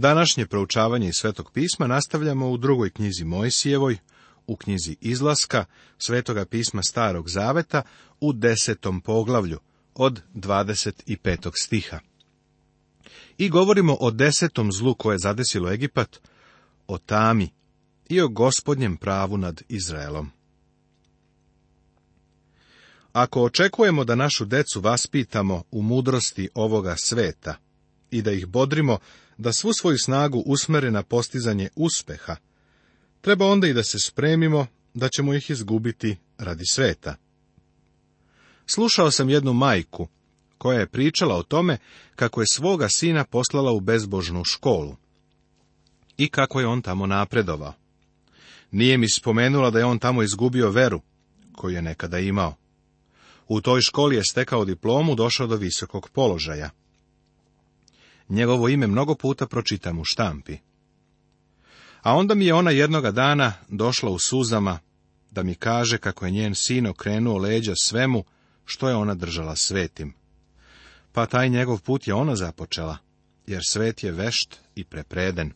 Današnje proučavanje iz Svetog pisma nastavljamo u drugoj knjizi Mojsijevoj, u knjizi Izlaska Svetoga pisma Starog Zaveta u desetom poglavlju od 25. stiha. I govorimo o desetom zlu koje je zadesilo Egipat, o tami i o gospodnjem pravu nad Izraelom. Ako očekujemo da našu decu vaspitamo u mudrosti ovoga sveta i da ih bodrimo da svu svoju snagu usmere na postizanje uspeha, treba onda i da se spremimo da ćemo ih izgubiti radi sveta. Slušao sam jednu majku koja je pričala o tome kako je svoga sina poslala u bezbožnu školu i kako je on tamo napredovao. Nije mi spomenula da je on tamo izgubio veru koju je nekada imao. U toj školi je stekao diplomu, došao do visokog položaja njegovo ime mnogo puta pročitam u štampi. A onda mi je ona jednoga dana došla u suzama da mi kaže kako je njen sin okrenuo leđa svemu što je ona držala svetim. Pa taj njegov put je ona započela, jer svet je vešt i prepreden.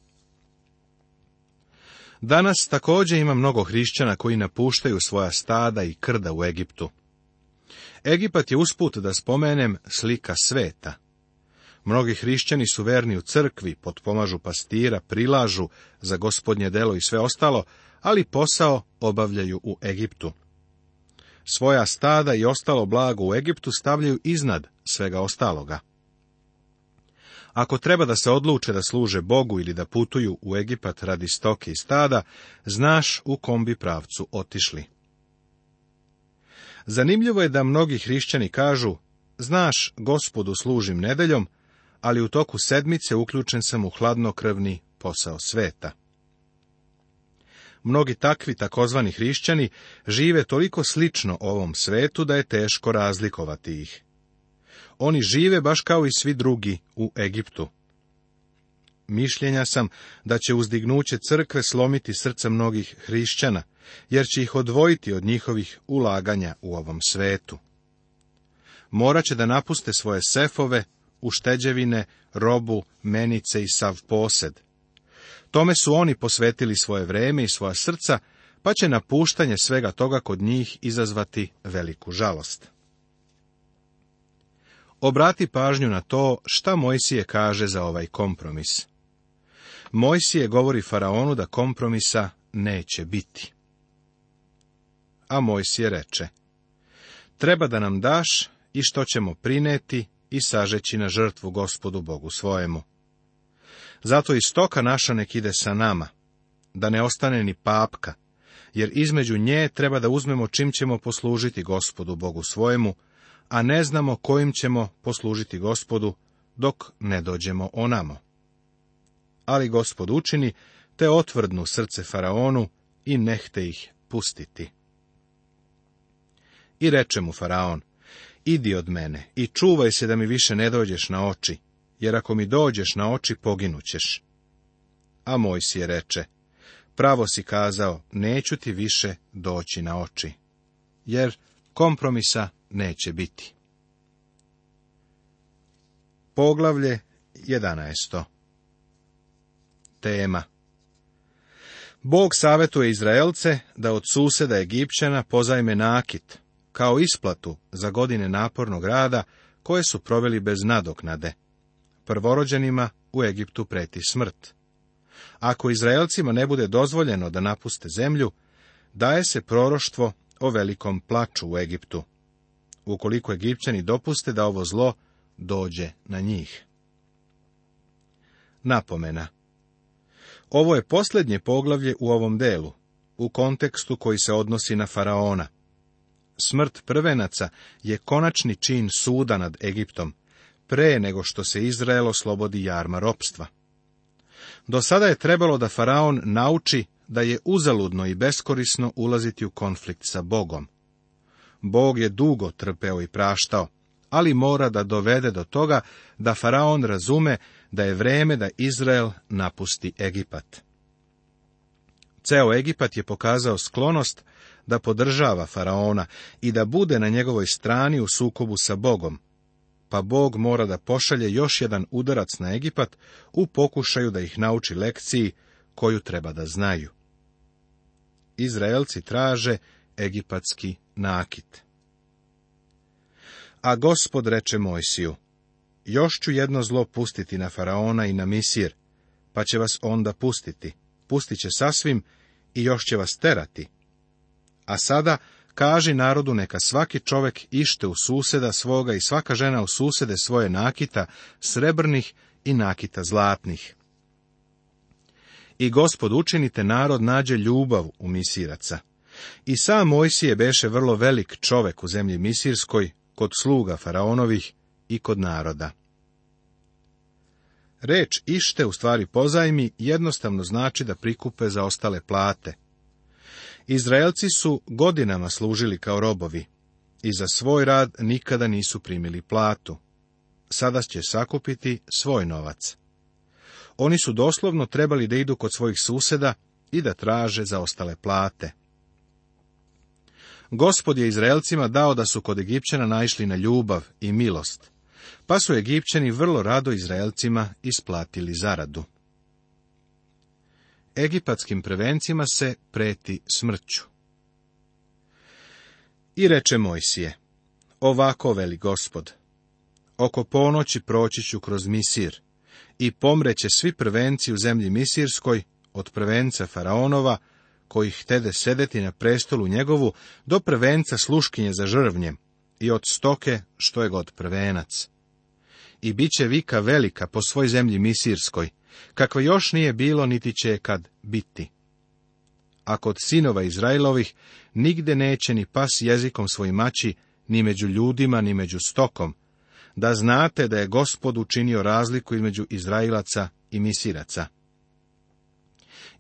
Danas također ima mnogo hrišćana koji napuštaju svoja stada i krda u Egiptu. Egipat je usput da spomenem slika sveta, Mnogi hrišćani su verni u crkvi, potpomažu pastira, prilažu za gospodnje delo i sve ostalo, ali posao obavljaju u Egiptu. Svoja stada i ostalo blago u Egiptu stavljaju iznad svega ostaloga. Ako treba da se odluče da služe Bogu ili da putuju u Egipat radi stoke i stada, znaš u kom bi pravcu otišli. Zanimljivo je da mnogi hrišćani kažu, znaš, gospodu služim nedeljom, ali u toku sedmice uključen sam u hladnokrvni posao sveta. Mnogi takvi takozvani hrišćani žive toliko slično ovom svetu da je teško razlikovati ih. Oni žive baš kao i svi drugi u Egiptu. Mišljenja sam da će uzdignuće crkve slomiti srce mnogih hrišćana, jer će ih odvojiti od njihovih ulaganja u ovom svetu. Morat će da napuste svoje sefove ušteđevine, robu, menice i sav posed. Tome su oni posvetili svoje vreme i svoja srca, pa će napuštanje svega toga kod njih izazvati veliku žalost. Obrati pažnju na to šta Mojsije kaže za ovaj kompromis. Mojsije govori faraonu da kompromisa neće biti. A Mojsije reče, treba da nam daš i što ćemo prineti i sažeći na žrtvu gospodu Bogu svojemu. Zato i stoka naša nek ide sa nama, da ne ostane ni papka, jer između nje treba da uzmemo čim ćemo poslužiti gospodu Bogu svojemu, a ne znamo kojim ćemo poslužiti gospodu, dok ne dođemo onamo. Ali gospod učini, te otvrdnu srce faraonu i nehte ih pustiti. I reče mu faraon, idi od mene i čuvaj se da mi više ne dođeš na oči, jer ako mi dođeš na oči, poginućeš. A je reče, pravo si kazao, neću ti više doći na oči, jer kompromisa neće biti. Poglavlje 11. Tema Bog savjetuje Izraelce da od suseda Egipćana pozajme nakit, kao isplatu za godine napornog rada koje su proveli bez nadoknade. Prvorođenima u Egiptu preti smrt. Ako Izraelcima ne bude dozvoljeno da napuste zemlju, daje se proroštvo o velikom plaču u Egiptu. Ukoliko Egipćani dopuste da ovo zlo dođe na njih. Napomena Ovo je posljednje poglavlje u ovom delu, u kontekstu koji se odnosi na faraona. Smrt prvenaca je konačni čin suda nad Egiptom, pre nego što se Izrael oslobodi jarma ropstva. Do sada je trebalo da faraon nauči da je uzaludno i beskorisno ulaziti u konflikt sa Bogom. Bog je dugo trpeo i praštao, ali mora da dovede do toga da faraon razume da je vreme da Izrael napusti Egipat. Ceo Egipat je pokazao sklonost da podržava faraona i da bude na njegovoj strani u sukobu sa Bogom, pa Bog mora da pošalje još jedan udarac na Egipat u pokušaju da ih nauči lekciji koju treba da znaju. Izraelci traže egipatski nakit. A gospod reče Mojsiju, još ću jedno zlo pustiti na faraona i na misir, pa će vas onda pustiti, pustit će sasvim i još će vas terati, a sada kaži narodu neka svaki čovek ište u suseda svoga i svaka žena u susede svoje nakita srebrnih i nakita zlatnih. I gospod učinite narod nađe ljubav u misiraca. I sam Mojsije beše vrlo velik čovek u zemlji Misirskoj, kod sluga faraonovih i kod naroda. Reč ište, u stvari pozajmi, jednostavno znači da prikupe za ostale plate, Izraelci su godinama služili kao robovi i za svoj rad nikada nisu primili platu. Sada će sakupiti svoj novac. Oni su doslovno trebali da idu kod svojih suseda i da traže zaostale plate. Gospod je Izraelcima dao da su kod Egipćana naišli na ljubav i milost, pa su Egipćani vrlo rado Izraelcima isplatili zaradu egipatskim prevencima se preti smrću. I reče Mojsije, ovako veli gospod, oko ponoći proći ću kroz Misir i pomreće svi prvenci u zemlji Misirskoj, od prvenca Faraonova, koji htede sedeti na prestolu njegovu, do prvenca sluškinje za žrvnjem, i od stoke što je god prvenac. I bit će vika velika po svoj zemlji Misirskoj, kakve još nije bilo niti će kad biti. A kod sinova Izraelovih nigde neće ni pas jezikom svoj mači, ni među ljudima, ni među stokom, da znate da je gospod učinio razliku između Izraelaca i Misiraca.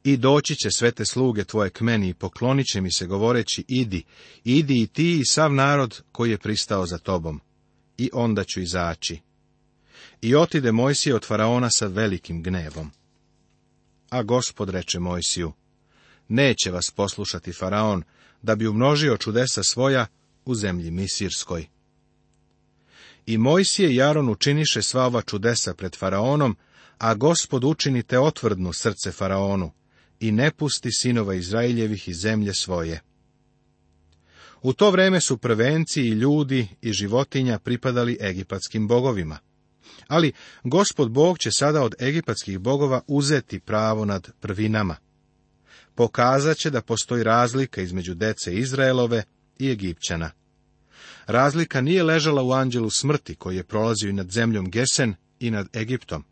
I doći će sve te sluge tvoje k meni i poklonit će mi se govoreći, idi, idi i ti i sav narod koji je pristao za tobom. I onda ću izaći i otide Mojsije od faraona sa velikim gnevom. A gospod reče Mojsiju, neće vas poslušati faraon, da bi umnožio čudesa svoja u zemlji Misirskoj. I Mojsije i Jaron učiniše sva ova čudesa pred faraonom, a gospod učinite otvrdnu srce faraonu i ne pusti sinova Izraeljevih iz zemlje svoje. U to vreme su prvenci i ljudi i životinja pripadali egipatskim bogovima. Ali gospod Bog će sada od egipatskih bogova uzeti pravo nad prvinama. Pokazat će da postoji razlika između dece Izraelove i Egipćana. Razlika nije ležala u anđelu smrti koji je prolazio i nad zemljom Gesen i nad Egiptom.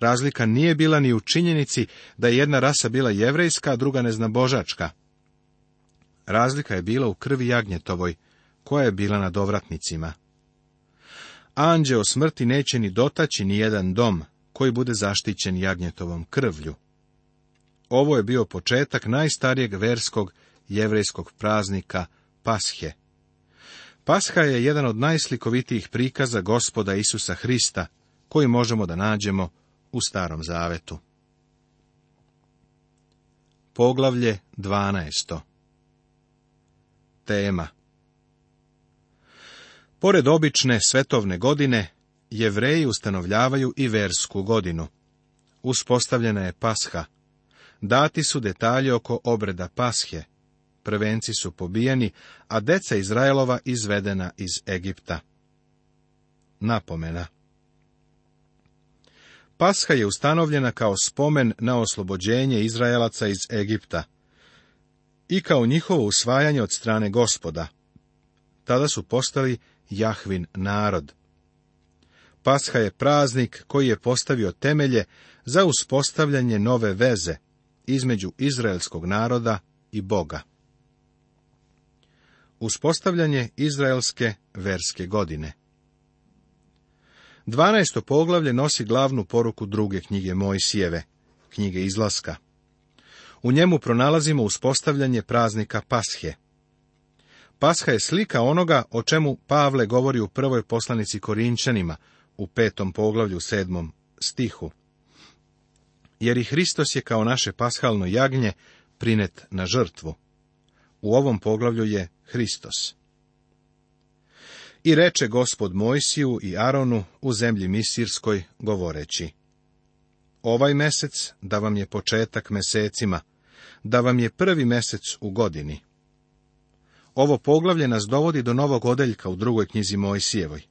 Razlika nije bila ni u činjenici da je jedna rasa bila jevrejska, a druga neznabožačka. Razlika je bila u krvi jagnjetovoj, koja je bila na dovratnicima anđeo smrti neće ni dotaći ni jedan dom koji bude zaštićen jagnjetovom krvlju. Ovo je bio početak najstarijeg verskog jevrejskog praznika Pashe. Pasha je jedan od najslikovitijih prikaza gospoda Isusa Hrista, koji možemo da nađemo u Starom Zavetu. Poglavlje 12. Tema Pored obične svetovne godine, jevreji ustanovljavaju i versku godinu. Uspostavljena je pasha. Dati su detalje oko obreda pashe. Prvenci su pobijeni, a deca Izraelova izvedena iz Egipta. Napomena Pasha je ustanovljena kao spomen na oslobođenje Izraelaca iz Egipta i kao njihovo usvajanje od strane gospoda. Tada su postali Jahvin narod. Pasha je praznik koji je postavio temelje za uspostavljanje nove veze između izraelskog naroda i Boga. Uspostavljanje izraelske verske godine 12. poglavlje nosi glavnu poruku druge knjige Mojsijeve, knjige izlaska. U njemu pronalazimo uspostavljanje praznika Pashe – Pasha je slika onoga o čemu Pavle govori u prvoj poslanici Korinčanima u petom poglavlju sedmom stihu. Jer i Hristos je kao naše pashalno jagnje prinet na žrtvu. U ovom poglavlju je Hristos. I reče gospod Mojsiju i Aronu u zemlji Misirskoj govoreći. Ovaj mesec da vam je početak mesecima, da vam je prvi mesec u godini. Ovo poglavlje nas dovodi do novog odeljka u drugoj knjizi Mojsijevoj.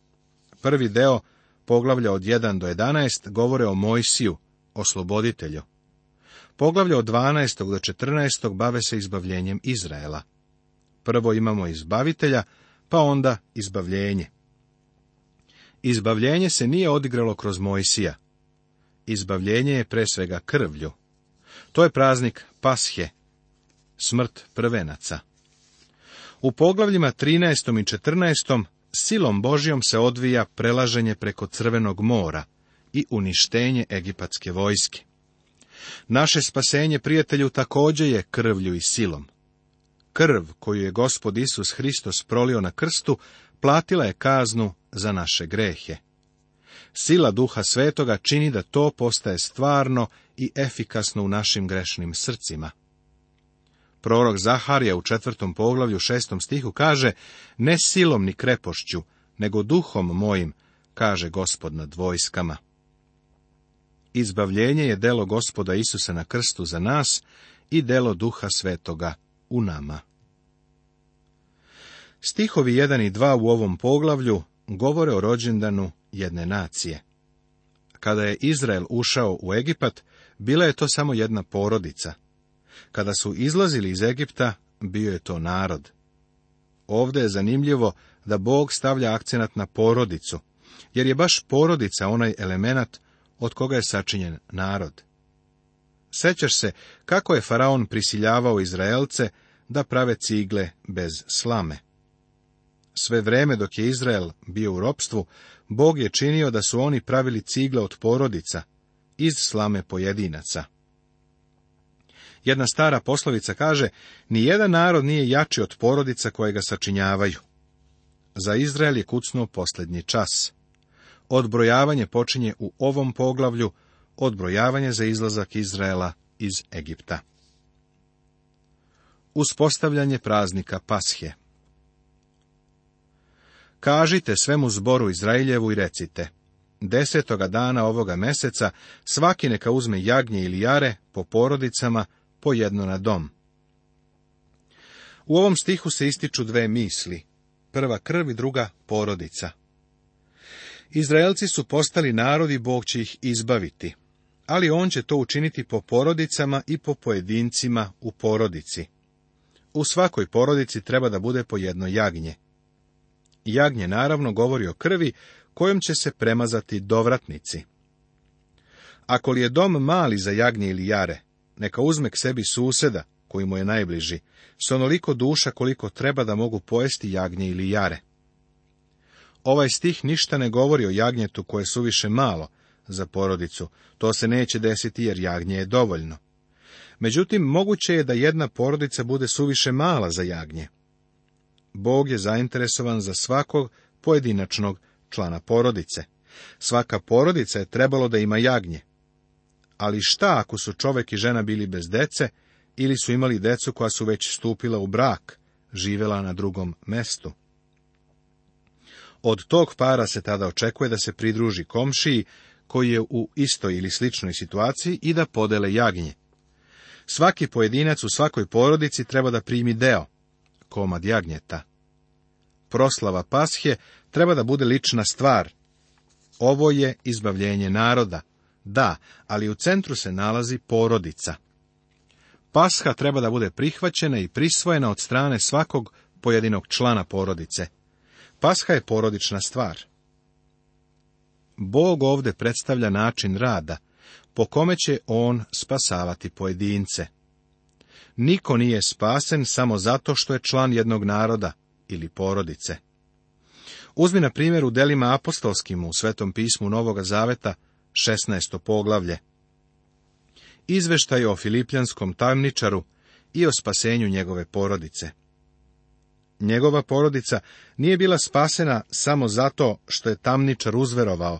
Prvi deo, poglavlja od 1 do 11, govore o Mojsiju, osloboditelju. Poglavlja od 12 do 14 bave se izbavljenjem Izraela. Prvo imamo izbavitelja, pa onda izbavljenje. Izbavljenje se nije odigralo kroz Mojsija. Izbavljenje je pre svega krvlju. To je praznik Pashe, smrt prvenaca. U poglavljima 13. i 14. silom Božijom se odvija prelaženje preko Crvenog mora i uništenje egipatske vojske. Naše spasenje prijatelju također je krvlju i silom. Krv koju je gospod Isus Hristos prolio na krstu, platila je kaznu za naše grehe. Sila duha svetoga čini da to postaje stvarno i efikasno u našim grešnim srcima. Prorok Zaharija u četvrtom poglavlju šestom stihu kaže, ne silom ni krepošću, nego duhom mojim, kaže gospod nad vojskama. Izbavljenje je delo gospoda Isusa na krstu za nas i delo duha svetoga u nama. Stihovi 1 i 2 u ovom poglavlju govore o rođendanu jedne nacije. Kada je Izrael ušao u Egipat, bila je to samo jedna porodica, kada su izlazili iz Egipta, bio je to narod. Ovdje je zanimljivo da Bog stavlja akcenat na porodicu, jer je baš porodica onaj elemenat od koga je sačinjen narod. Sećaš se kako je faraon prisiljavao Izraelce da prave cigle bez slame. Sve vreme dok je Izrael bio u ropstvu, Bog je činio da su oni pravili cigle od porodica, iz slame pojedinaca. Jedna stara poslovica kaže, nijedan narod nije jači od porodica koje ga sačinjavaju. Za Izrael je kucnuo posljednji čas. Odbrojavanje počinje u ovom poglavlju, odbrojavanje za izlazak Izraela iz Egipta. Uspostavljanje praznika Pashe Kažite svemu zboru Izraeljevu i recite, desetoga dana ovoga meseca svaki neka uzme jagnje ili jare po porodicama po jedno na dom. U ovom stihu se ističu dve misli, prva krv i druga porodica. Izraelci su postali narodi, Bog će ih izbaviti, ali on će to učiniti po porodicama i po pojedincima u porodici. U svakoj porodici treba da bude po jedno jagnje. Jagnje naravno govori o krvi kojom će se premazati dovratnici. Ako li je dom mali za jagnje ili jare, neka uzme k sebi suseda, koji mu je najbliži, s onoliko duša koliko treba da mogu pojesti jagnje ili jare. Ovaj stih ništa ne govori o jagnjetu koje su više malo za porodicu, to se neće desiti jer jagnje je dovoljno. Međutim, moguće je da jedna porodica bude suviše mala za jagnje. Bog je zainteresovan za svakog pojedinačnog člana porodice. Svaka porodica je trebalo da ima jagnje. Ali šta ako su čovek i žena bili bez dece ili su imali decu koja su već stupila u brak, živela na drugom mestu? Od tog para se tada očekuje da se pridruži komšiji koji je u istoj ili sličnoj situaciji i da podele jagnje. Svaki pojedinac u svakoj porodici treba da primi deo, komad jagnjeta. Proslava pashe treba da bude lična stvar. Ovo je izbavljenje naroda, da, ali u centru se nalazi porodica. Pasha treba da bude prihvaćena i prisvojena od strane svakog pojedinog člana porodice. Pasha je porodična stvar. Bog ovde predstavlja način rada, po kome će on spasavati pojedince. Niko nije spasen samo zato što je član jednog naroda ili porodice. Uzmi na primjer u delima apostolskim u Svetom pismu Novoga Zaveta 16. poglavlje. Izveštaj o filipljanskom tamničaru i o spasenju njegove porodice. Njegova porodica nije bila spasena samo zato što je tamničar uzverovao,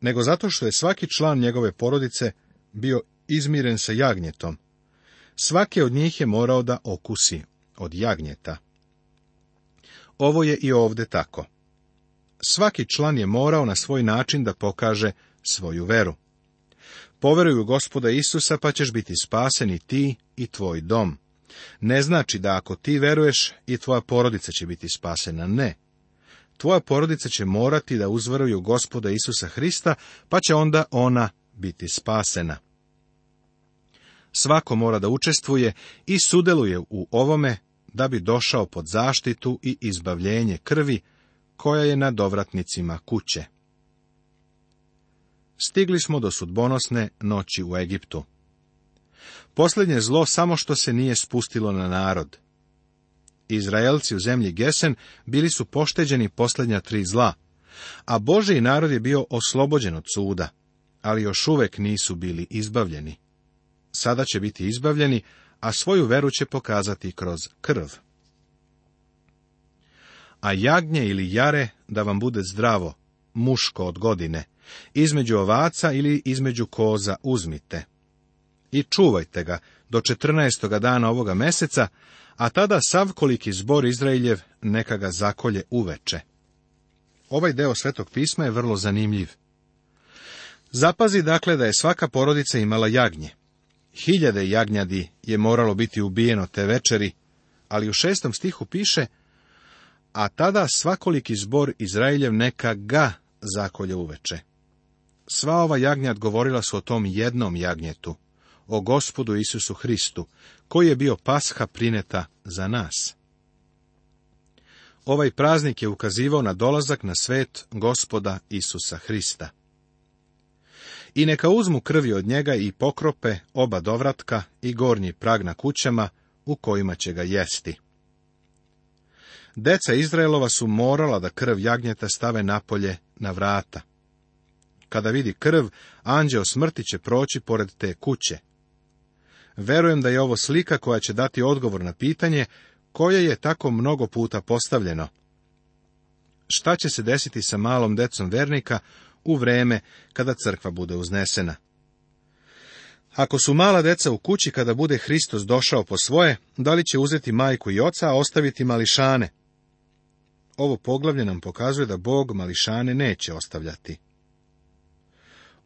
nego zato što je svaki član njegove porodice bio izmiren sa jagnjetom. Svaki od njih je morao da okusi od jagnjeta. Ovo je i ovde tako. Svaki član je morao na svoj način da pokaže svoju veru. Poveruj u gospoda Isusa pa ćeš biti spasen i ti i tvoj dom. Ne znači da ako ti veruješ i tvoja porodica će biti spasena, ne. Tvoja porodica će morati da uzveruju gospoda Isusa Hrista, pa će onda ona biti spasena. Svako mora da učestvuje i sudeluje u ovome da bi došao pod zaštitu i izbavljenje krvi koja je na dovratnicima kuće. Stigli smo do sudbonosne noći u Egiptu. Posljednje zlo samo što se nije spustilo na narod. Izraelci u zemlji Gesen bili su pošteđeni posljednja tri zla, a Boži narod je bio oslobođen od suda, ali još uvek nisu bili izbavljeni. Sada će biti izbavljeni, a svoju veru će pokazati kroz krv. A jagnje ili jare, da vam bude zdravo, muško od godine, između ovaca ili između koza uzmite i čuvajte ga do 14. dana ovoga meseca, a tada sav koliki zbor Izraeljev neka ga zakolje uveče. Ovaj deo svetog pisma je vrlo zanimljiv. Zapazi dakle da je svaka porodica imala jagnje. Hiljade jagnjadi je moralo biti ubijeno te večeri, ali u šestom stihu piše A tada svakoliki zbor Izraeljev neka ga zakolje uveče. Sva ova jagnjat govorila su o tom jednom jagnjetu, o gospodu Isusu Hristu, koji je bio pasha prineta za nas. Ovaj praznik je ukazivao na dolazak na svet gospoda Isusa Hrista. I neka uzmu krvi od njega i pokrope oba dovratka i gornji prag na kućama u kojima će ga jesti. Deca Izraelova su morala da krv jagnjeta stave napolje na vrata kada vidi krv, anđeo smrti će proći pored te kuće. Verujem da je ovo slika koja će dati odgovor na pitanje koje je tako mnogo puta postavljeno. Šta će se desiti sa malom decom vernika u vreme kada crkva bude uznesena? Ako su mala deca u kući kada bude Hristos došao po svoje, da li će uzeti majku i oca, a ostaviti mališane? Ovo poglavlje nam pokazuje da Bog mališane neće ostavljati.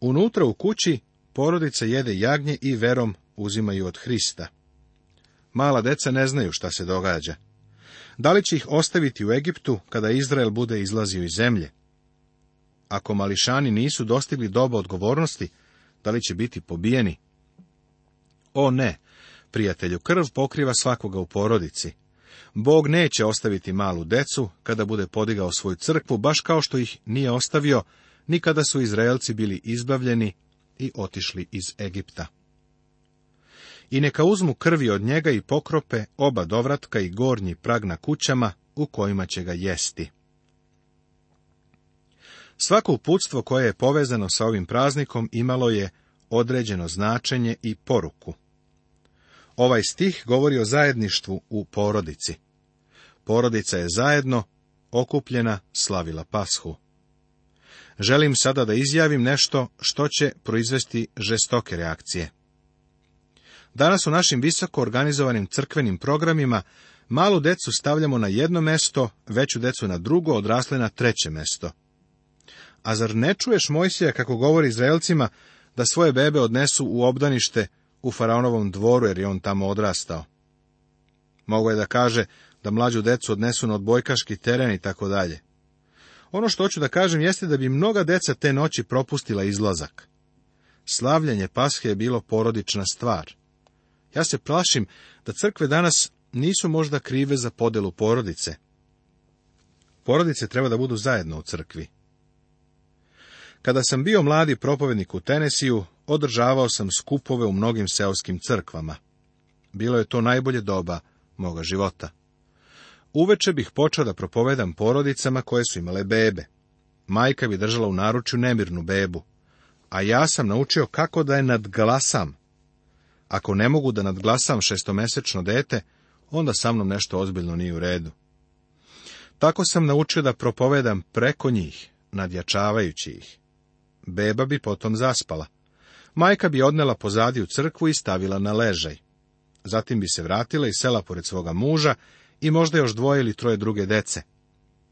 Unutra u kući porodice jede jagnje i verom uzimaju od Hrista. Mala deca ne znaju šta se događa. Da li će ih ostaviti u Egiptu kada Izrael bude izlazio iz zemlje? Ako mališani nisu dostigli doba odgovornosti, da li će biti pobijeni? O ne, prijatelju, krv pokriva svakoga u porodici. Bog neće ostaviti malu decu kada bude podigao svoju crkvu, baš kao što ih nije ostavio Nikada kada su Izraelci bili izbavljeni i otišli iz Egipta. I neka uzmu krvi od njega i pokrope oba dovratka i gornji prag na kućama u kojima će ga jesti. Svako uputstvo koje je povezano sa ovim praznikom imalo je određeno značenje i poruku. Ovaj stih govori o zajedništvu u porodici. Porodica je zajedno okupljena slavila pashu želim sada da izjavim nešto što će proizvesti žestoke reakcije. Danas u našim visoko organizovanim crkvenim programima malu decu stavljamo na jedno mesto, veću decu na drugo, odrasle na treće mesto. A zar ne čuješ Mojsija kako govori Izraelcima da svoje bebe odnesu u obdanište u faraonovom dvoru jer je on tamo odrastao? Mogu je da kaže da mlađu decu odnesu na odbojkaški teren i tako dalje. Ono što hoću da kažem jeste da bi mnoga deca te noći propustila izlazak. Slavljanje pashe je bilo porodična stvar. Ja se plašim da crkve danas nisu možda krive za podelu porodice. Porodice treba da budu zajedno u crkvi. Kada sam bio mladi propovednik u Tenesiju, održavao sam skupove u mnogim seoskim crkvama. Bilo je to najbolje doba moga života. Uveče bih počeo da propovedam porodicama koje su imale bebe. Majka bi držala u naručju nemirnu bebu, a ja sam naučio kako da je nadglasam. Ako ne mogu da nadglasam šestomesečno dete, onda sa mnom nešto ozbiljno nije u redu. Tako sam naučio da propovedam preko njih, nadjačavajući ih. Beba bi potom zaspala. Majka bi odnela pozadi u crkvu i stavila na ležaj. Zatim bi se vratila i sela pored svoga muža i možda još dvoje ili troje druge dece.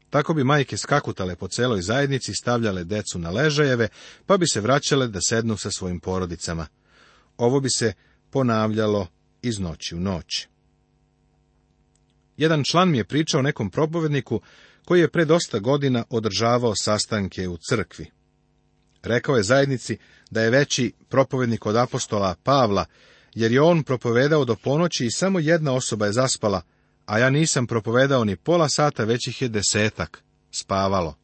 Tako bi majke skakutale po celoj zajednici, stavljale decu na ležajeve, pa bi se vraćale da sednu sa svojim porodicama. Ovo bi se ponavljalo iz noći u noć. Jedan član mi je pričao nekom propovedniku koji je pre dosta godina održavao sastanke u crkvi. Rekao je zajednici da je veći propovednik od apostola Pavla, jer je on propovedao do ponoći i samo jedna osoba je zaspala, a ja nisam propovedao ni pola sata, već ih je desetak spavalo.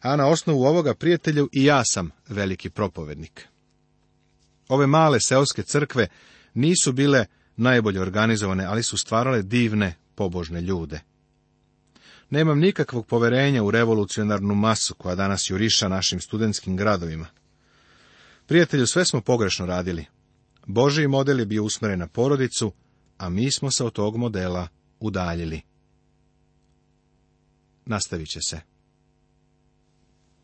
A na osnovu ovoga prijatelju i ja sam veliki propovednik. Ove male seoske crkve nisu bile najbolje organizovane, ali su stvarale divne, pobožne ljude. Nemam nikakvog poverenja u revolucionarnu masu koja danas juriša našim studentskim gradovima. Prijatelju, sve smo pogrešno radili. Božiji model je bio usmeren na porodicu, a mi smo se od tog modela udaljili. Nastavit će se.